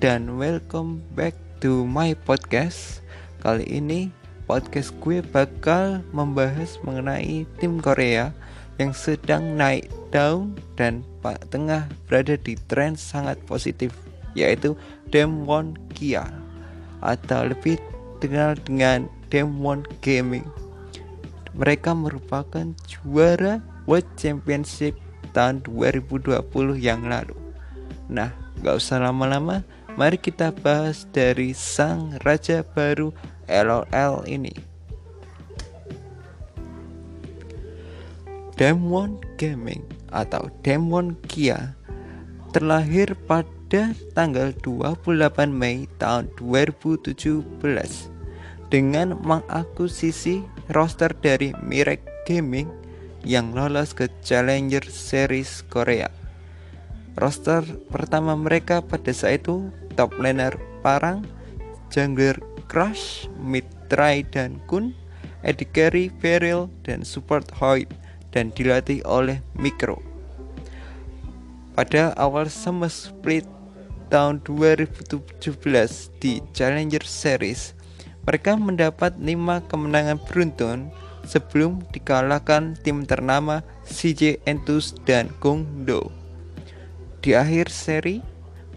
dan welcome back to my podcast. Kali ini podcast gue bakal membahas mengenai tim Korea yang sedang naik daun dan pak tengah berada di tren sangat positif yaitu Demwon Kia atau lebih dikenal dengan Demwon Gaming. Mereka merupakan juara World Championship tahun 2020 yang lalu. Nah, gak usah lama-lama, mari kita bahas dari sang raja baru LOL ini. Demon Gaming atau Demon Kia terlahir pada tanggal 28 Mei tahun 2017 dengan mengakuisisi roster dari Mirek Gaming yang lolos ke Challenger Series Korea. Roster pertama mereka pada saat itu top laner Parang, jungler Crush, mid Try dan Kun, AD Carry, Beryl, dan support Hoyt dan dilatih oleh Mikro. Pada awal summer split tahun 2017 di Challenger Series, mereka mendapat 5 kemenangan beruntun sebelum dikalahkan tim ternama CJ Entus dan Kung Do. Di akhir seri,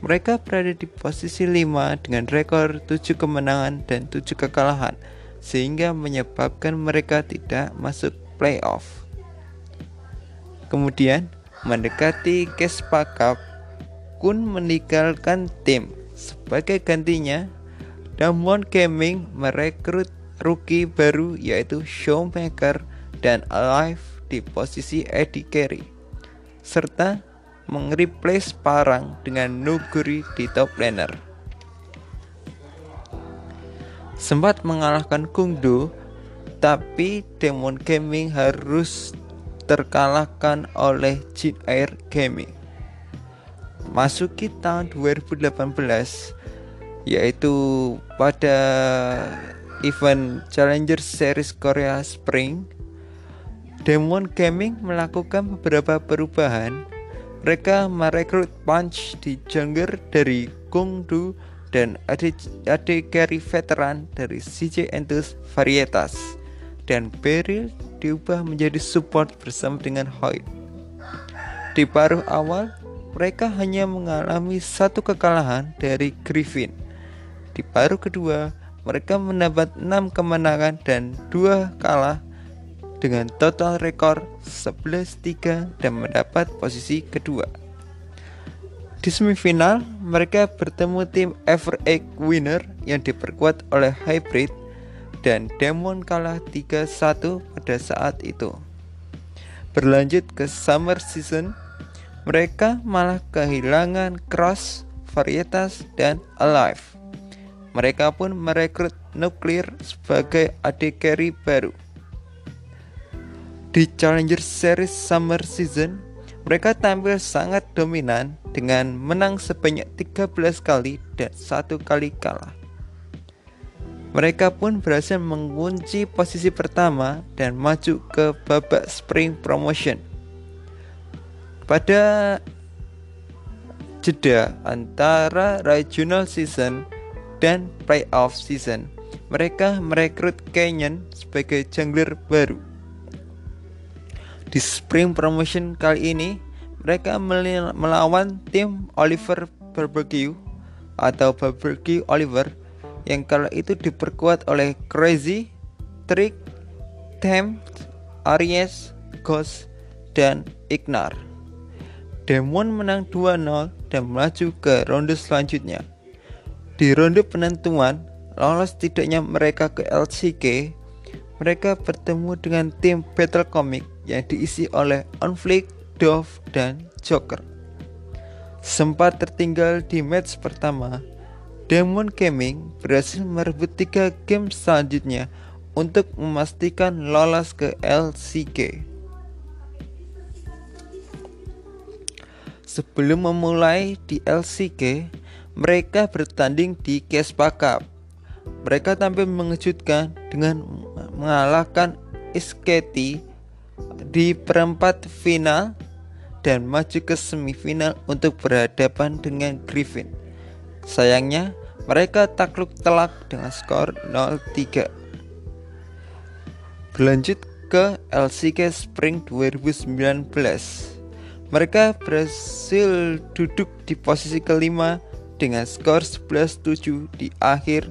mereka berada di posisi 5 dengan rekor 7 kemenangan dan 7 kekalahan sehingga menyebabkan mereka tidak masuk playoff. Kemudian, mendekati Kespa Cup, Kun meninggalkan tim. Sebagai gantinya, Damwon Gaming merekrut rookie baru yaitu Showmaker dan Alive di posisi Eddie Carey serta mengreplace Parang dengan Nuguri di top laner. Sempat mengalahkan Kungdo, tapi Demon Gaming harus terkalahkan oleh Jin Air Gaming. Masuki tahun 2018 yaitu pada event Challenger Series Korea Spring, Demon Gaming melakukan beberapa perubahan. Mereka merekrut Punch di jungler dari Gongdu dan AD carry veteran dari CJ Entus Varietas dan Beryl diubah menjadi support bersama dengan Hoyt. Di paruh awal, mereka hanya mengalami satu kekalahan dari Griffin. Di paruh kedua, mereka mendapat 6 kemenangan dan 2 kalah dengan total rekor 11-3 dan mendapat posisi kedua. Di semifinal, mereka bertemu tim Ever Egg Winner yang diperkuat oleh Hybrid dan Demon kalah 3-1 pada saat itu. Berlanjut ke Summer Season, mereka malah kehilangan Cross, Varietas, dan Alive. Mereka pun merekrut Nuklir sebagai adik carry baru. Di Challenger Series Summer Season, mereka tampil sangat dominan dengan menang sebanyak 13 kali dan satu kali kalah. Mereka pun berhasil mengunci posisi pertama dan maju ke babak Spring Promotion. Pada jeda antara Regional Season dan playoff season, mereka merekrut Canyon sebagai jungler baru. Di spring promotion kali ini, mereka melawan tim Oliver Barbecue atau Barbecue Oliver yang kala itu diperkuat oleh Crazy, Trick, Tempt, Aries, Ghost, dan Ignar. Demon menang 2-0 dan melaju ke ronde selanjutnya. Di ronde penentuan, lolos tidaknya mereka ke LCK, mereka bertemu dengan tim Battle Comic yang diisi oleh Onflict, Dove, dan Joker. Sempat tertinggal di match pertama, Demon Gaming berhasil merebut tiga game selanjutnya untuk memastikan lolos ke LCK. Sebelum memulai di LCK, mereka bertanding di Kespa Cup. Mereka tampil mengejutkan dengan mengalahkan Isketi di perempat final dan maju ke semifinal untuk berhadapan dengan Griffin. Sayangnya, mereka takluk telak dengan skor 0-3. Berlanjut ke LCK Spring 2019. Mereka berhasil duduk di posisi kelima dengan skor 11-7 di akhir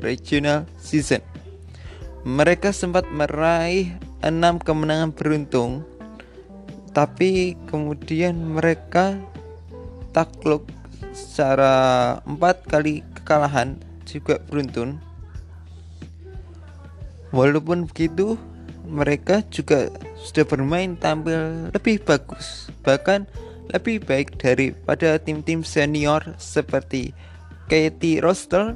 regional season. Mereka sempat meraih 6 kemenangan beruntung, tapi kemudian mereka takluk secara empat kali kekalahan juga beruntun. Walaupun begitu, mereka juga sudah bermain tampil lebih bagus, bahkan lebih baik daripada tim-tim senior seperti Katie Rostel,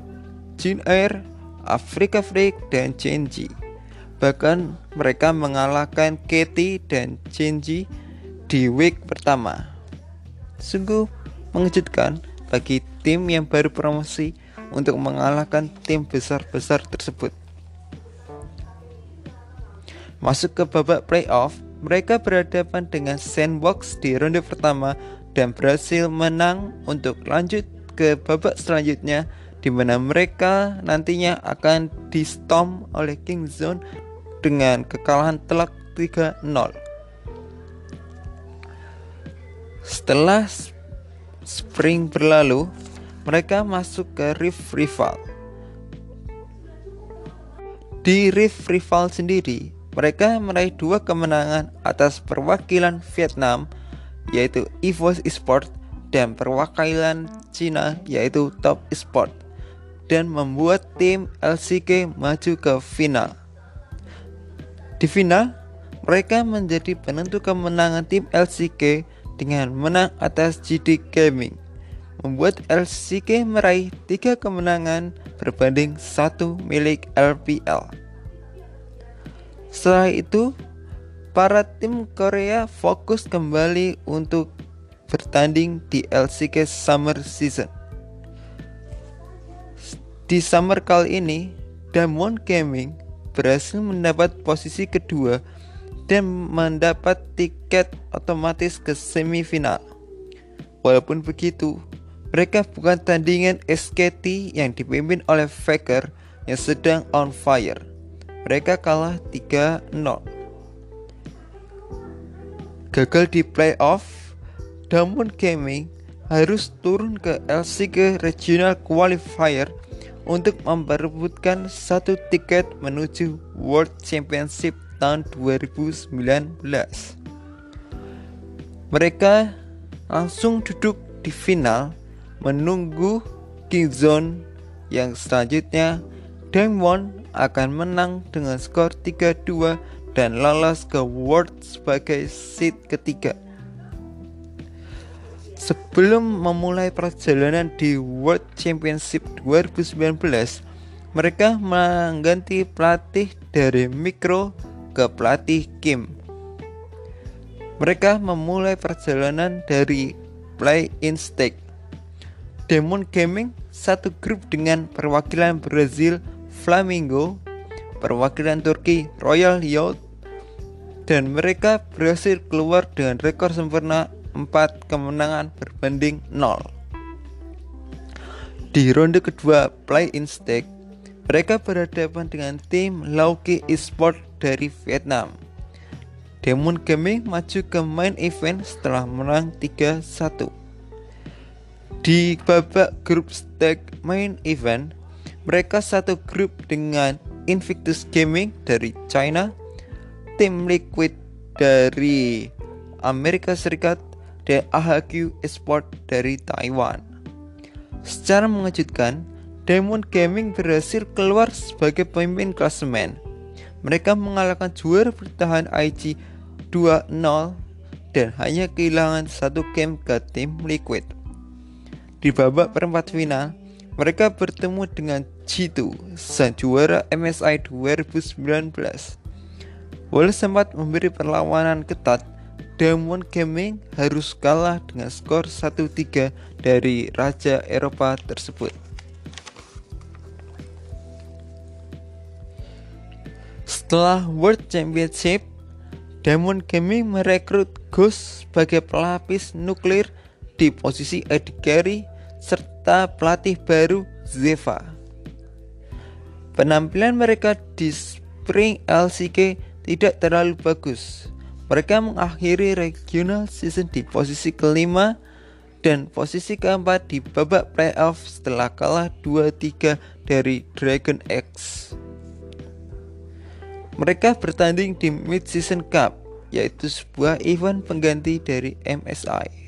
Jin Air, Afrika Freak, dan Genji. Bahkan mereka mengalahkan Katie dan Genji di week pertama. Sungguh mengejutkan bagi tim yang baru promosi untuk mengalahkan tim besar-besar tersebut. Masuk ke babak playoff, mereka berhadapan dengan Sandbox di ronde pertama dan berhasil menang untuk lanjut ke babak selanjutnya di mana mereka nantinya akan di storm oleh King Zone dengan kekalahan telak 3-0. Setelah spring berlalu, mereka masuk ke Rift Rival. Di Rift Rival sendiri, mereka meraih dua kemenangan atas perwakilan Vietnam yaitu EVOS Esport dan perwakilan Cina yaitu Top Esport dan membuat tim LCK maju ke final. Di final, mereka menjadi penentu kemenangan tim LCK dengan menang atas GD Gaming, membuat LCK meraih tiga kemenangan berbanding satu milik LPL. Setelah itu, para tim Korea fokus kembali untuk bertanding di LCK Summer Season. Di summer kali ini, Diamond Gaming berhasil mendapat posisi kedua dan mendapat tiket otomatis ke semifinal. Walaupun begitu, mereka bukan tandingan SKT yang dipimpin oleh Faker yang sedang on fire mereka kalah 3-0. Gagal di playoff, Diamond Gaming harus turun ke LCK Regional Qualifier untuk memperebutkan satu tiket menuju World Championship tahun 2019. Mereka langsung duduk di final menunggu King Zone yang selanjutnya Diamond akan menang dengan skor 3-2 dan lolos ke World sebagai seed ketiga. Sebelum memulai perjalanan di World Championship 2019, mereka mengganti pelatih dari Mikro ke pelatih Kim. Mereka memulai perjalanan dari Play in Stake. Demon Gaming satu grup dengan perwakilan Brazil Flamingo, perwakilan Turki Royal Youth, dan mereka berhasil keluar dengan rekor sempurna 4 kemenangan berbanding 0. Di ronde kedua play-in stake, mereka berhadapan dengan tim Lauki Esport dari Vietnam. Demon Gaming maju ke main event setelah menang 3-1. Di babak grup stake main event, mereka satu grup dengan Invictus Gaming dari China, Tim Liquid dari Amerika Serikat, dan AHQ Esport dari Taiwan. Secara mengejutkan, Diamond Gaming berhasil keluar sebagai pemimpin klasemen. Mereka mengalahkan juara bertahan IG 2-0 dan hanya kehilangan satu game ke tim Liquid. Di babak perempat final, mereka bertemu dengan G2, sang juara MSI 2019. Walau sempat memberi perlawanan ketat, Diamond Gaming harus kalah dengan skor 1-3 dari Raja Eropa tersebut. Setelah World Championship, Diamond Gaming merekrut Ghost sebagai pelapis nuklir di posisi AD Carry serta pelatih baru Zeva. Penampilan mereka di Spring LCK tidak terlalu bagus. Mereka mengakhiri regional season di posisi kelima dan posisi keempat di babak playoff setelah kalah 2-3 dari Dragon X. Mereka bertanding di Mid-Season Cup, yaitu sebuah event pengganti dari MSI.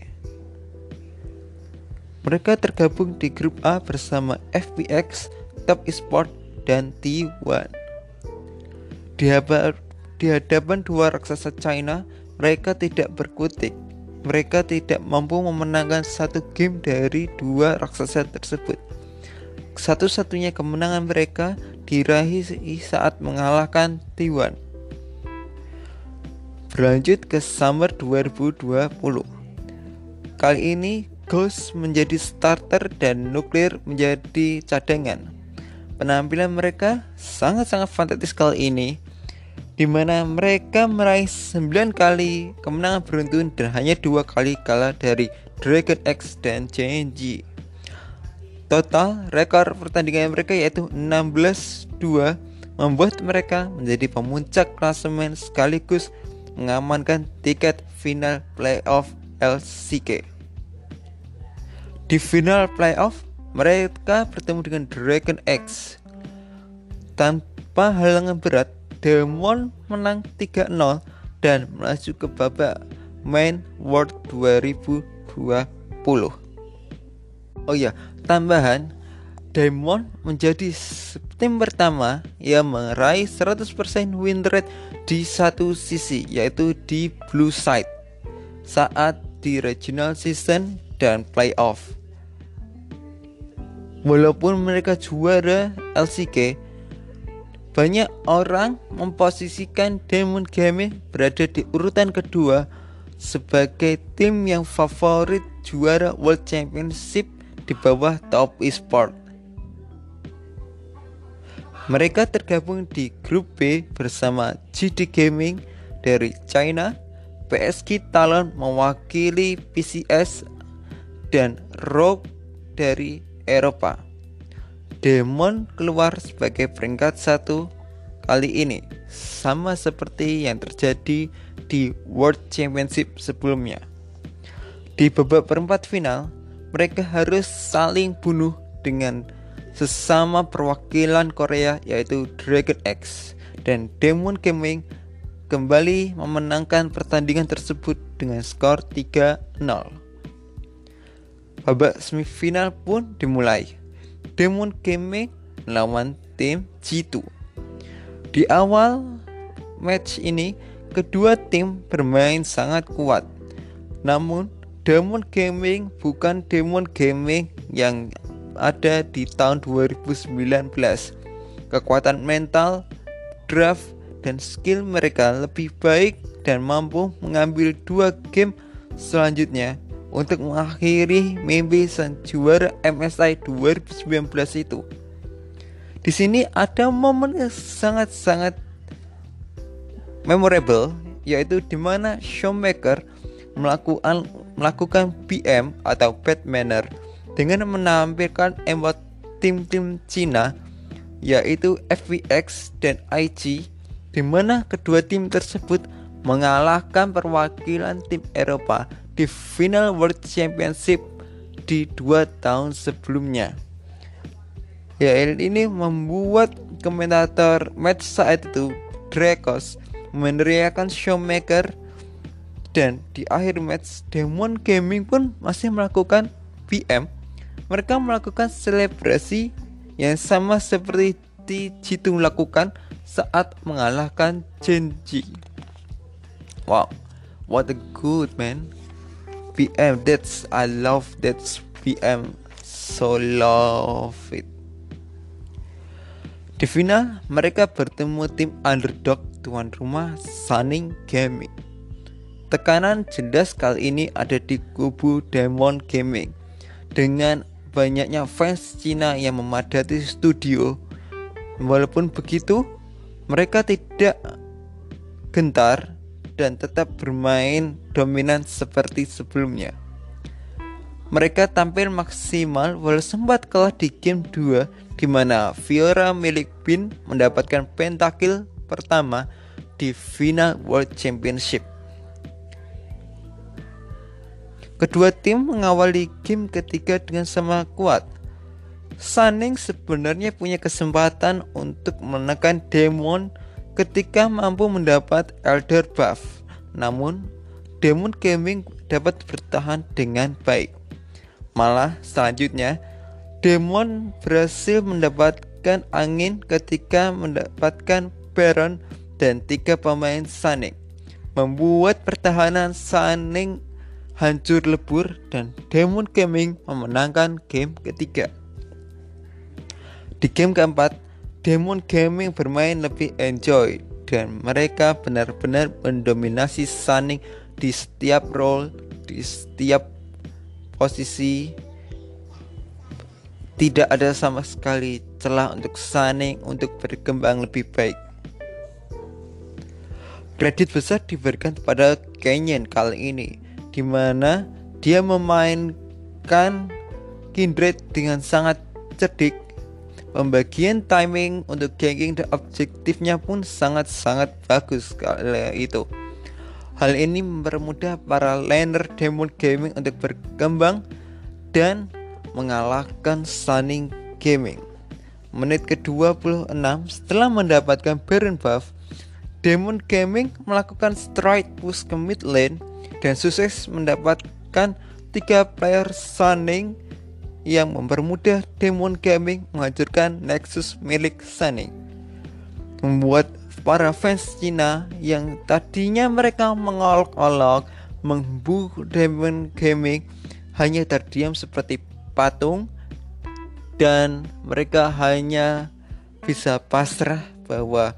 Mereka tergabung di grup A bersama FPX, Top Esport, dan T1. Di, di hadapan dua raksasa China, mereka tidak berkutik. Mereka tidak mampu memenangkan satu game dari dua raksasa tersebut. Satu-satunya kemenangan mereka diraih saat mengalahkan T1. Berlanjut ke Summer 2020. Kali ini Ghost menjadi starter dan Nuklir menjadi cadangan. Penampilan mereka sangat-sangat fantastis kali ini di mana mereka meraih 9 kali kemenangan beruntun dan hanya dua kali kalah dari Dragon X dan CNG. Total rekor pertandingan mereka yaitu 16-2 membuat mereka menjadi pemuncak klasemen sekaligus mengamankan tiket final playoff LCK. Di final playoff, mereka bertemu dengan Dragon X. Tanpa halangan berat, Demon menang 3-0 dan melaju ke babak main World 2020. Oh ya, tambahan Demon menjadi tim pertama yang meraih 100% win rate di satu sisi yaitu di blue side saat di regional season dan playoff. Walaupun mereka juara LCK, banyak orang memposisikan Demon Gaming berada di urutan kedua sebagai tim yang favorit juara World Championship di bawah Top Esport. Mereka tergabung di grup B bersama GD Gaming dari China, PSG Talon mewakili PCS dan Rogue dari Eropa. Demon keluar sebagai peringkat satu kali ini, sama seperti yang terjadi di World Championship sebelumnya. Di babak perempat final, mereka harus saling bunuh dengan sesama perwakilan Korea yaitu Dragon X dan Demon Gaming kembali memenangkan pertandingan tersebut dengan skor 3-0 babak semifinal pun dimulai. Demon Gaming melawan tim G2. Di awal match ini, kedua tim bermain sangat kuat. Namun, Demon Gaming bukan Demon Gaming yang ada di tahun 2019. Kekuatan mental, draft, dan skill mereka lebih baik dan mampu mengambil dua game selanjutnya untuk mengakhiri mimpi sang juara MSI 2019 itu. Di sini ada momen yang sangat-sangat memorable yaitu di mana Showmaker melakukan melakukan PM atau bad manner dengan menampilkan emot tim-tim Cina yaitu FVX dan IG di mana kedua tim tersebut mengalahkan perwakilan tim Eropa di final World Championship di dua tahun sebelumnya. Ya ini membuat komentator match saat itu Drakos meneriakan showmaker dan di akhir match Demon Gaming pun masih melakukan PM. Mereka melakukan selebrasi yang sama seperti Jitu lakukan saat mengalahkan Genji. Wow, what a good man. PM that's I love that PM so love it. Di final mereka bertemu tim underdog tuan rumah Sunning Gaming. Tekanan jelas kali ini ada di kubu Demon Gaming. Dengan banyaknya fans Cina yang memadati studio. Walaupun begitu mereka tidak gentar dan tetap bermain dominan seperti sebelumnya. Mereka tampil maksimal walau sempat kalah di game 2 di mana Fiora milik Bin mendapatkan pentakill pertama di final World Championship. Kedua tim mengawali game ketiga dengan sama kuat. Sunning sebenarnya punya kesempatan untuk menekan Demon ketika mampu mendapat Elder Buff. Namun, Demon Gaming dapat bertahan dengan baik. Malah selanjutnya Demon berhasil mendapatkan angin ketika mendapatkan Baron dan tiga pemain Sunning membuat pertahanan Sunning hancur lebur dan Demon Gaming memenangkan game ketiga. Di game keempat, Demon Gaming bermain lebih enjoy dan mereka benar-benar mendominasi Sunning di setiap role, di setiap posisi tidak ada sama sekali celah untuk Sunny untuk berkembang lebih baik. Kredit besar diberikan kepada Canyon kali ini, di mana dia memainkan Kindred dengan sangat cerdik. Pembagian timing untuk ganking dan objektifnya pun sangat-sangat bagus kali itu. Hal ini mempermudah para laner Demon Gaming untuk berkembang dan mengalahkan Sunning Gaming. Menit ke-26 setelah mendapatkan Baron buff, Demon Gaming melakukan strike push ke mid lane dan sukses mendapatkan tiga player Sunning yang mempermudah Demon Gaming menghancurkan Nexus milik Sunning. Membuat para fans Cina yang tadinya mereka mengolok-olok membu Demon Gaming hanya terdiam seperti patung dan mereka hanya bisa pasrah bahwa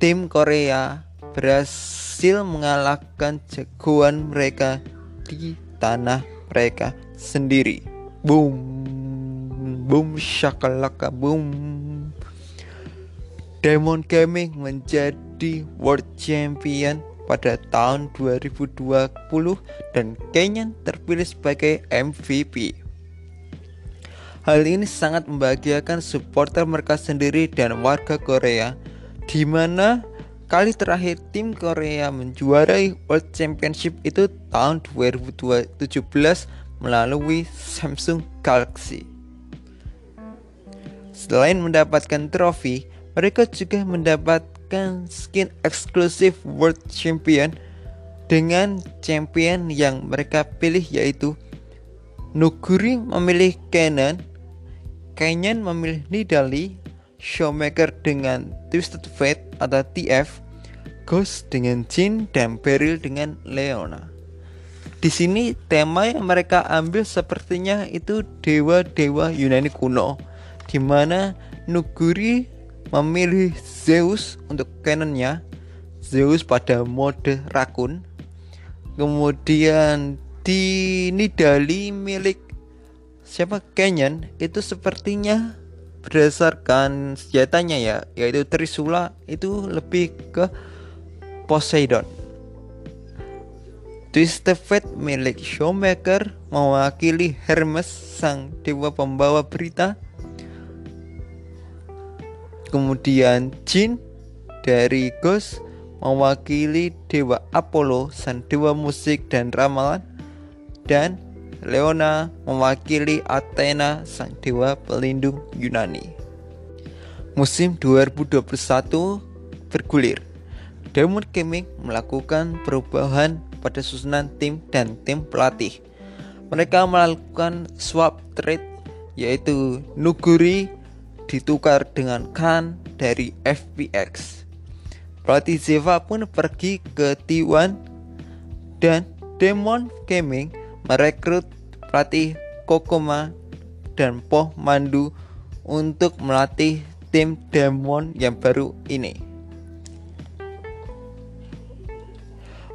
tim Korea berhasil mengalahkan jagoan mereka di tanah mereka sendiri. Boom, boom, shakalaka, boom. Diamond Gaming menjadi World Champion pada tahun 2020 dan Kenyan terpilih sebagai MVP. Hal ini sangat membahagiakan supporter mereka sendiri dan warga Korea di mana kali terakhir tim Korea menjuarai World Championship itu tahun 2017 melalui Samsung Galaxy. Selain mendapatkan trofi, mereka juga mendapatkan skin eksklusif World Champion dengan champion yang mereka pilih yaitu Nuguri memilih Canon, Canyon memilih Nidali, Showmaker dengan Twisted Fate atau TF, Ghost dengan Jin dan Beryl dengan Leona. Di sini tema yang mereka ambil sepertinya itu dewa-dewa Yunani kuno, di mana Nuguri memilih Zeus untuk canonnya Zeus pada mode rakun. Kemudian di Nidali milik siapa? Canyon itu sepertinya berdasarkan senjatanya ya yaitu Trisula itu lebih ke Poseidon Twisted Fate milik Showmaker mewakili Hermes sang dewa pembawa berita Kemudian Jin dari Ghost mewakili dewa Apollo, sang dewa musik dan ramalan, dan Leona mewakili Athena, sang dewa pelindung Yunani. Musim 2021 bergulir. Diamond Gaming melakukan perubahan pada susunan tim dan tim pelatih. Mereka melakukan swap trade yaitu Nuguri ditukar dengan Khan dari FPX. Pelatih Zeva pun pergi ke T1 dan Demon Gaming merekrut pelatih Kokoma dan Poh Mandu untuk melatih tim Demon yang baru ini.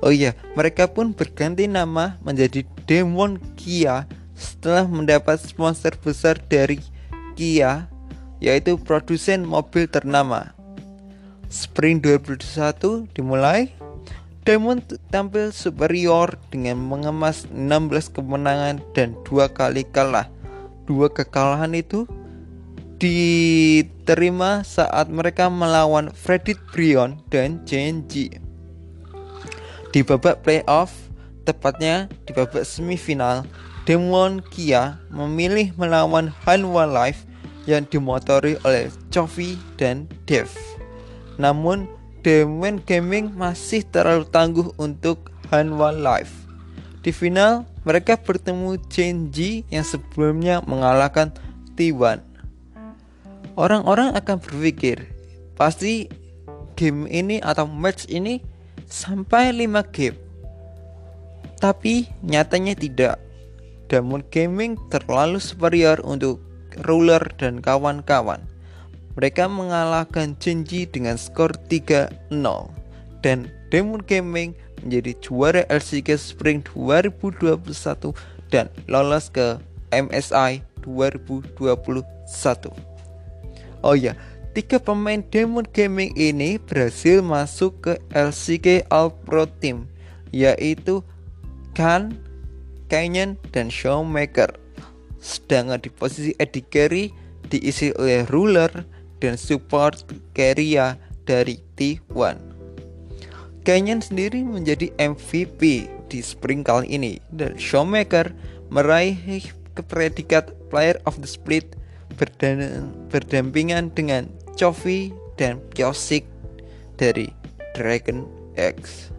Oh iya, mereka pun berganti nama menjadi Demon Kia setelah mendapat sponsor besar dari Kia yaitu produsen mobil ternama. Spring 2021 dimulai Diamond tampil superior dengan mengemas 16 kemenangan dan dua kali kalah. Dua kekalahan itu diterima saat mereka melawan Freddy Brion dan JNG. Di babak playoff, tepatnya di babak semifinal, Demon Kia memilih melawan Hanwha Life yang dimotori oleh Chovi dan Dev. Namun Demon Gaming masih terlalu tangguh untuk Hanwha Life. Di final, mereka bertemu Genji yang sebelumnya mengalahkan T1. Orang-orang akan berpikir, pasti game ini atau match ini sampai 5 game. Tapi nyatanya tidak. Demon Gaming terlalu superior untuk Ruler dan kawan-kawan. Mereka mengalahkan Genji dengan skor 3-0 dan Demon Gaming menjadi juara LCK Spring 2021 dan lolos ke MSI 2021. Oh ya, tiga pemain Demon Gaming ini berhasil masuk ke LCK All Pro Team yaitu Khan, Canyon, dan Showmaker. Sedangkan di posisi Eddie Carey diisi oleh Ruler dan support Carrier dari T1. Canyon sendiri menjadi MVP di spring kali ini dan Showmaker meraih predikat Player of the Split berdampingan dengan Chovy dan Pyosik dari Dragon X.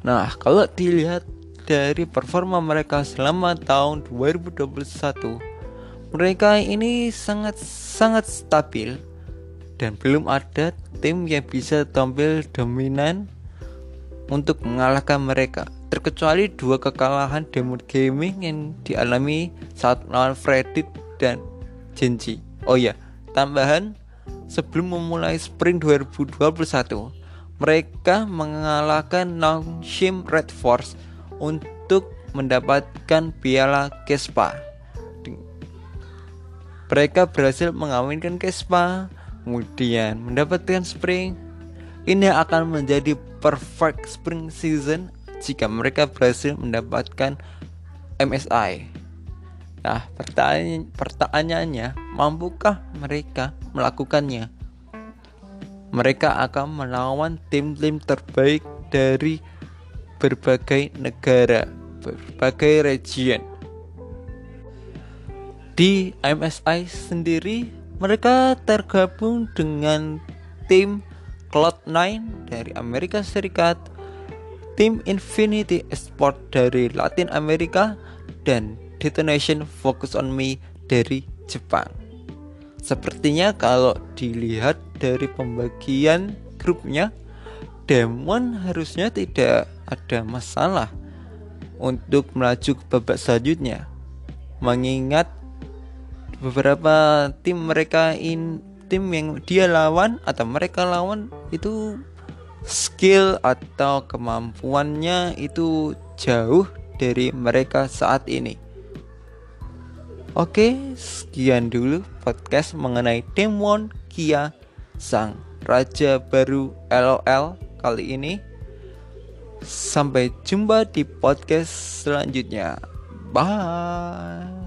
Nah, kalau dilihat dari performa mereka selama tahun 2021 mereka ini sangat sangat stabil dan belum ada tim yang bisa tampil dominan untuk mengalahkan mereka terkecuali dua kekalahan Demon Gaming yang dialami saat melawan Fredit dan Genji oh ya tambahan sebelum memulai Spring 2021 mereka mengalahkan Nongshim Red Force untuk mendapatkan piala Kespa. Mereka berhasil mengawinkan Kespa, kemudian mendapatkan Spring. Ini akan menjadi perfect Spring season jika mereka berhasil mendapatkan MSI. Nah, pertanyaan pertanyaannya, mampukah mereka melakukannya? Mereka akan melawan tim-tim terbaik dari berbagai negara, berbagai region. Di MSI sendiri, mereka tergabung dengan tim Cloud9 dari Amerika Serikat, tim Infinity Esport dari Latin Amerika, dan Detonation Focus on Me dari Jepang. Sepertinya kalau dilihat dari pembagian grupnya, Demon harusnya tidak ada masalah untuk melaju ke babak selanjutnya. Mengingat beberapa tim mereka in tim yang dia lawan atau mereka lawan itu skill atau kemampuannya itu jauh dari mereka saat ini. Oke, sekian dulu podcast mengenai Demon Kia sang raja baru LOL kali ini. Sampai jumpa di podcast selanjutnya. Bye.